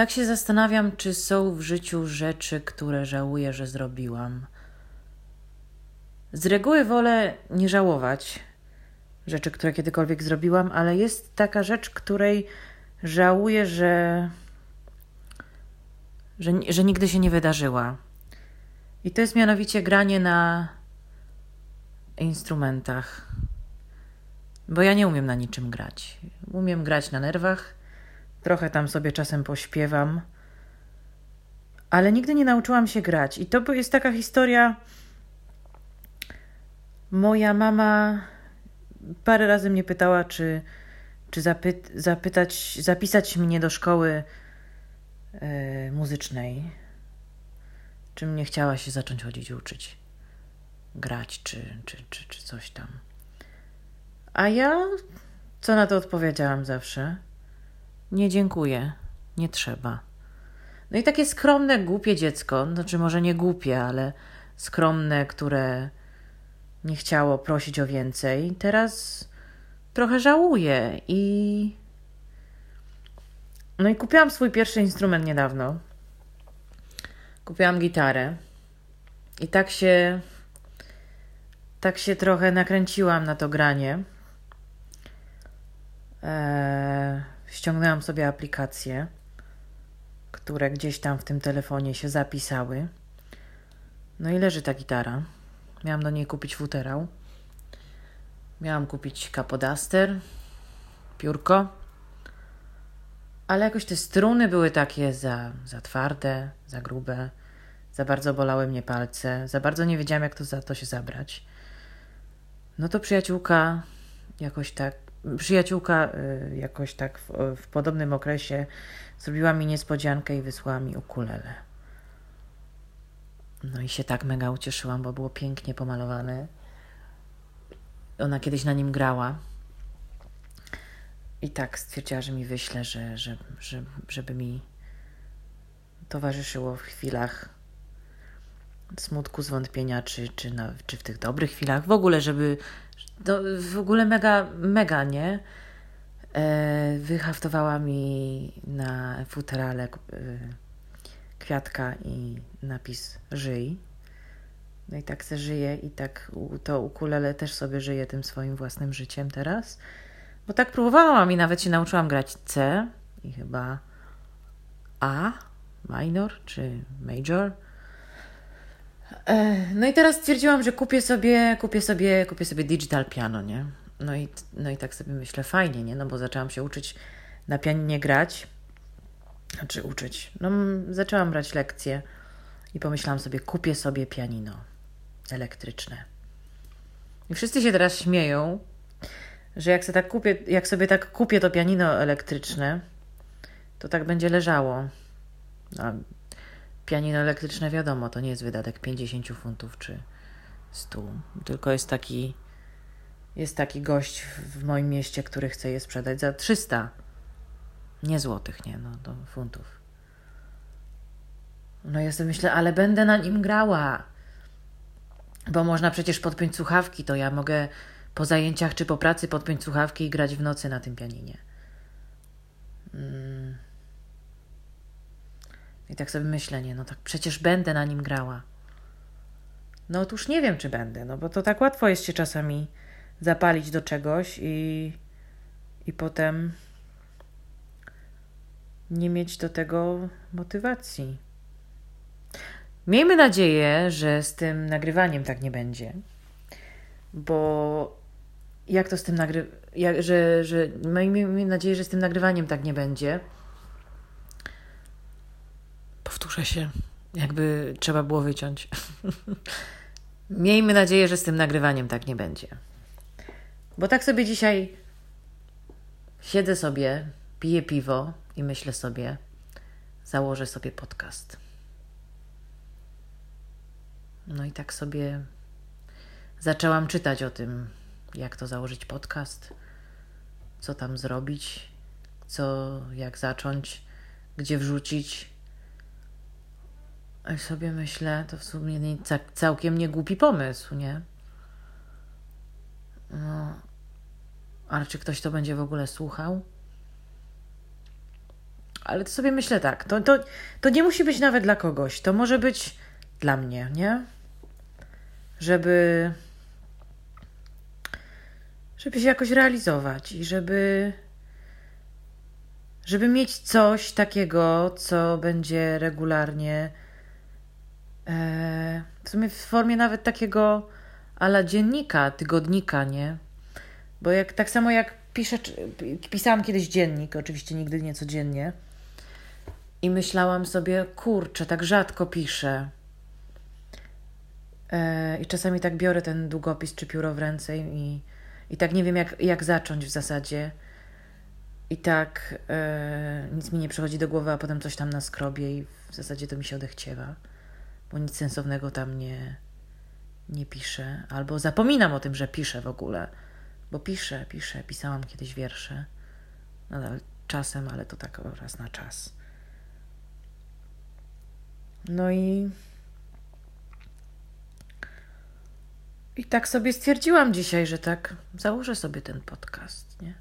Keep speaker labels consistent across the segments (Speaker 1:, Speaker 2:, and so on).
Speaker 1: tak się zastanawiam, czy są w życiu rzeczy, które żałuję, że zrobiłam. Z reguły wolę nie żałować rzeczy, które kiedykolwiek zrobiłam, ale jest taka rzecz, której żałuję, że, że, że nigdy się nie wydarzyła. I to jest mianowicie granie na instrumentach. Bo ja nie umiem na niczym grać. Umiem grać na nerwach, trochę tam sobie czasem pośpiewam, ale nigdy nie nauczyłam się grać. I to jest taka historia. Moja mama parę razy mnie pytała, czy, czy zapy- zapytać, zapisać mnie do szkoły yy, muzycznej. Czym nie chciała się zacząć chodzić uczyć, grać czy, czy, czy, czy coś tam. A ja co na to odpowiedziałam zawsze? Nie dziękuję, nie trzeba. No i takie skromne, głupie dziecko, znaczy może nie głupie, ale skromne, które nie chciało prosić o więcej, teraz trochę żałuje i. No i kupiłam swój pierwszy instrument niedawno. Kupiłam gitarę i tak się. Tak się trochę nakręciłam na to granie. Eee, ściągnęłam sobie aplikacje, które gdzieś tam w tym telefonie się zapisały. No i leży ta gitara. Miałam do niej kupić futerał. Miałam kupić kapodaster, piórko. Ale jakoś te struny były takie za, za twarde, za grube. Za bardzo bolały mnie palce. Za bardzo nie wiedziałam, jak to za to się zabrać. No to przyjaciółka jakoś tak przyjaciółka y, jakoś tak w, w, podobnym okresie zrobiła mi niespodziankę i wysłała mi ukulele. No i się tak mega ucieszyłam, bo było pięknie pomalowane. Ona kiedyś na nim grała. I tak stwierdziła, że mi wyśle, że, że, że, żeby mi towarzyszyło w chwilach smutku, zwątpienia, czy, czy, na, czy w tych dobrych chwilach. W ogóle, żeby w ogóle mega, mega, nie? E, wyhaftowała mi na futerale e, kwiatka i napis żyj. No i tak se żyje i tak to ukulele też sobie żyje tym swoim własnym życiem teraz. Bo tak próbowałam i nawet się nauczyłam grać C i chyba A, minor czy major. No i teraz stwierdziłam, że kupię sobie, kupię sobie, kupię sobie digital piano, nie? No i, no i tak sobie myślę, fajnie, nie? No bo zaczęłam się uczyć na pianinie grać. Znaczy uczyć. No zaczęłam brać lekcje i pomyślałam sobie, kupię sobie pianino elektryczne. I wszyscy się teraz śmieją, że jak sobie tak kupię, jak sobie tak kupię to pianino elektryczne, to tak będzie leżało. No, pianino elektryczne, wiadomo, to nie jest wydatek 50 funtów czy 100, tylko jest taki jest taki gość w moim mieście, który chce je sprzedać za 300. Nie złotych, nie, no to funtów. No ja sobie myślę, ale będę na nim grała. Bo można przecież podpiąć słuchawki, to ja mogę po zajęciach czy po pracy podpiąć słuchawki i grać w nocy na tym pianinie. Mm. I tak sobie myślę, nie, no tak przecież będę na nim grała. No otóż nie wiem, czy będę, no bo to tak łatwo jest się czasami zapalić do czegoś i, i potem nie mieć do tego motywacji. Miejmy nadzieję, że z tym nagrywaniem tak nie będzie, bo jak to z tym nagrywaniem, że, że miejmy nadzieję, że z tym nagrywaniem tak nie będzie Powtórzę się, jakby trzeba było wyciąć. Miejmy nadzieję, że z tym nagrywaniem tak nie będzie. Bo tak sobie dzisiaj siedzę sobie, piję piwo i myślę sobie, założę sobie podcast. No i tak sobie zaczęłam czytać o tym, jak to założyć podcast, co tam zrobić, co, jak zacząć, gdzie wrzucić, i sobie myślę, to w sumie nie, całkiem nie głupi pomysł, nie? No, ale czy ktoś to będzie w ogóle słuchał? ale to sobie myślę tak, to, to, to nie musi być nawet dla kogoś, to może być dla mnie, nie? Żeby żeby się jakoś realizować i żeby żeby mieć coś takiego, co będzie regularnie w sumie w formie nawet takiego ala dziennika, tygodnika, nie? Bo jak tak samo jak piszę, pisałam kiedyś dziennik, oczywiście nigdy nie codziennie. I myślałam sobie, kurczę, tak rzadko piszę. E, I czasami tak biorę ten długopis czy pióro w ręce i, i tak nie wiem, jak, jak zacząć w zasadzie. I tak e, nic mi nie przychodzi do głowy, a potem coś tam na skrobie i w zasadzie to mi się odechciewa, bo nic sensownego tam nie, nie piszę. Albo zapominam o tym, że piszę w ogóle, bo piszę, piszę, pisałam kiedyś wiersze. Nadal czasem, ale to tak raz na czas. No i. I tak sobie stwierdziłam dzisiaj, że tak założę sobie ten podcast, nie?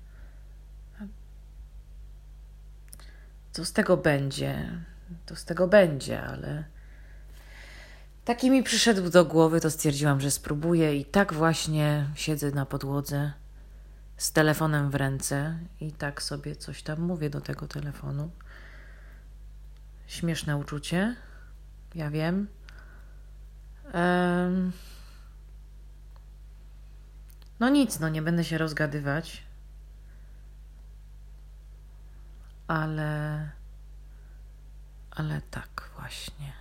Speaker 1: Co z tego będzie? To z tego będzie, ale taki mi przyszedł do głowy, to stwierdziłam, że spróbuję i tak właśnie siedzę na podłodze z telefonem w ręce i tak sobie coś tam mówię do tego telefonu. Śmieszne uczucie, ja wiem. No nic, no nie będę się rozgadywać. Ale. Ale tak właśnie.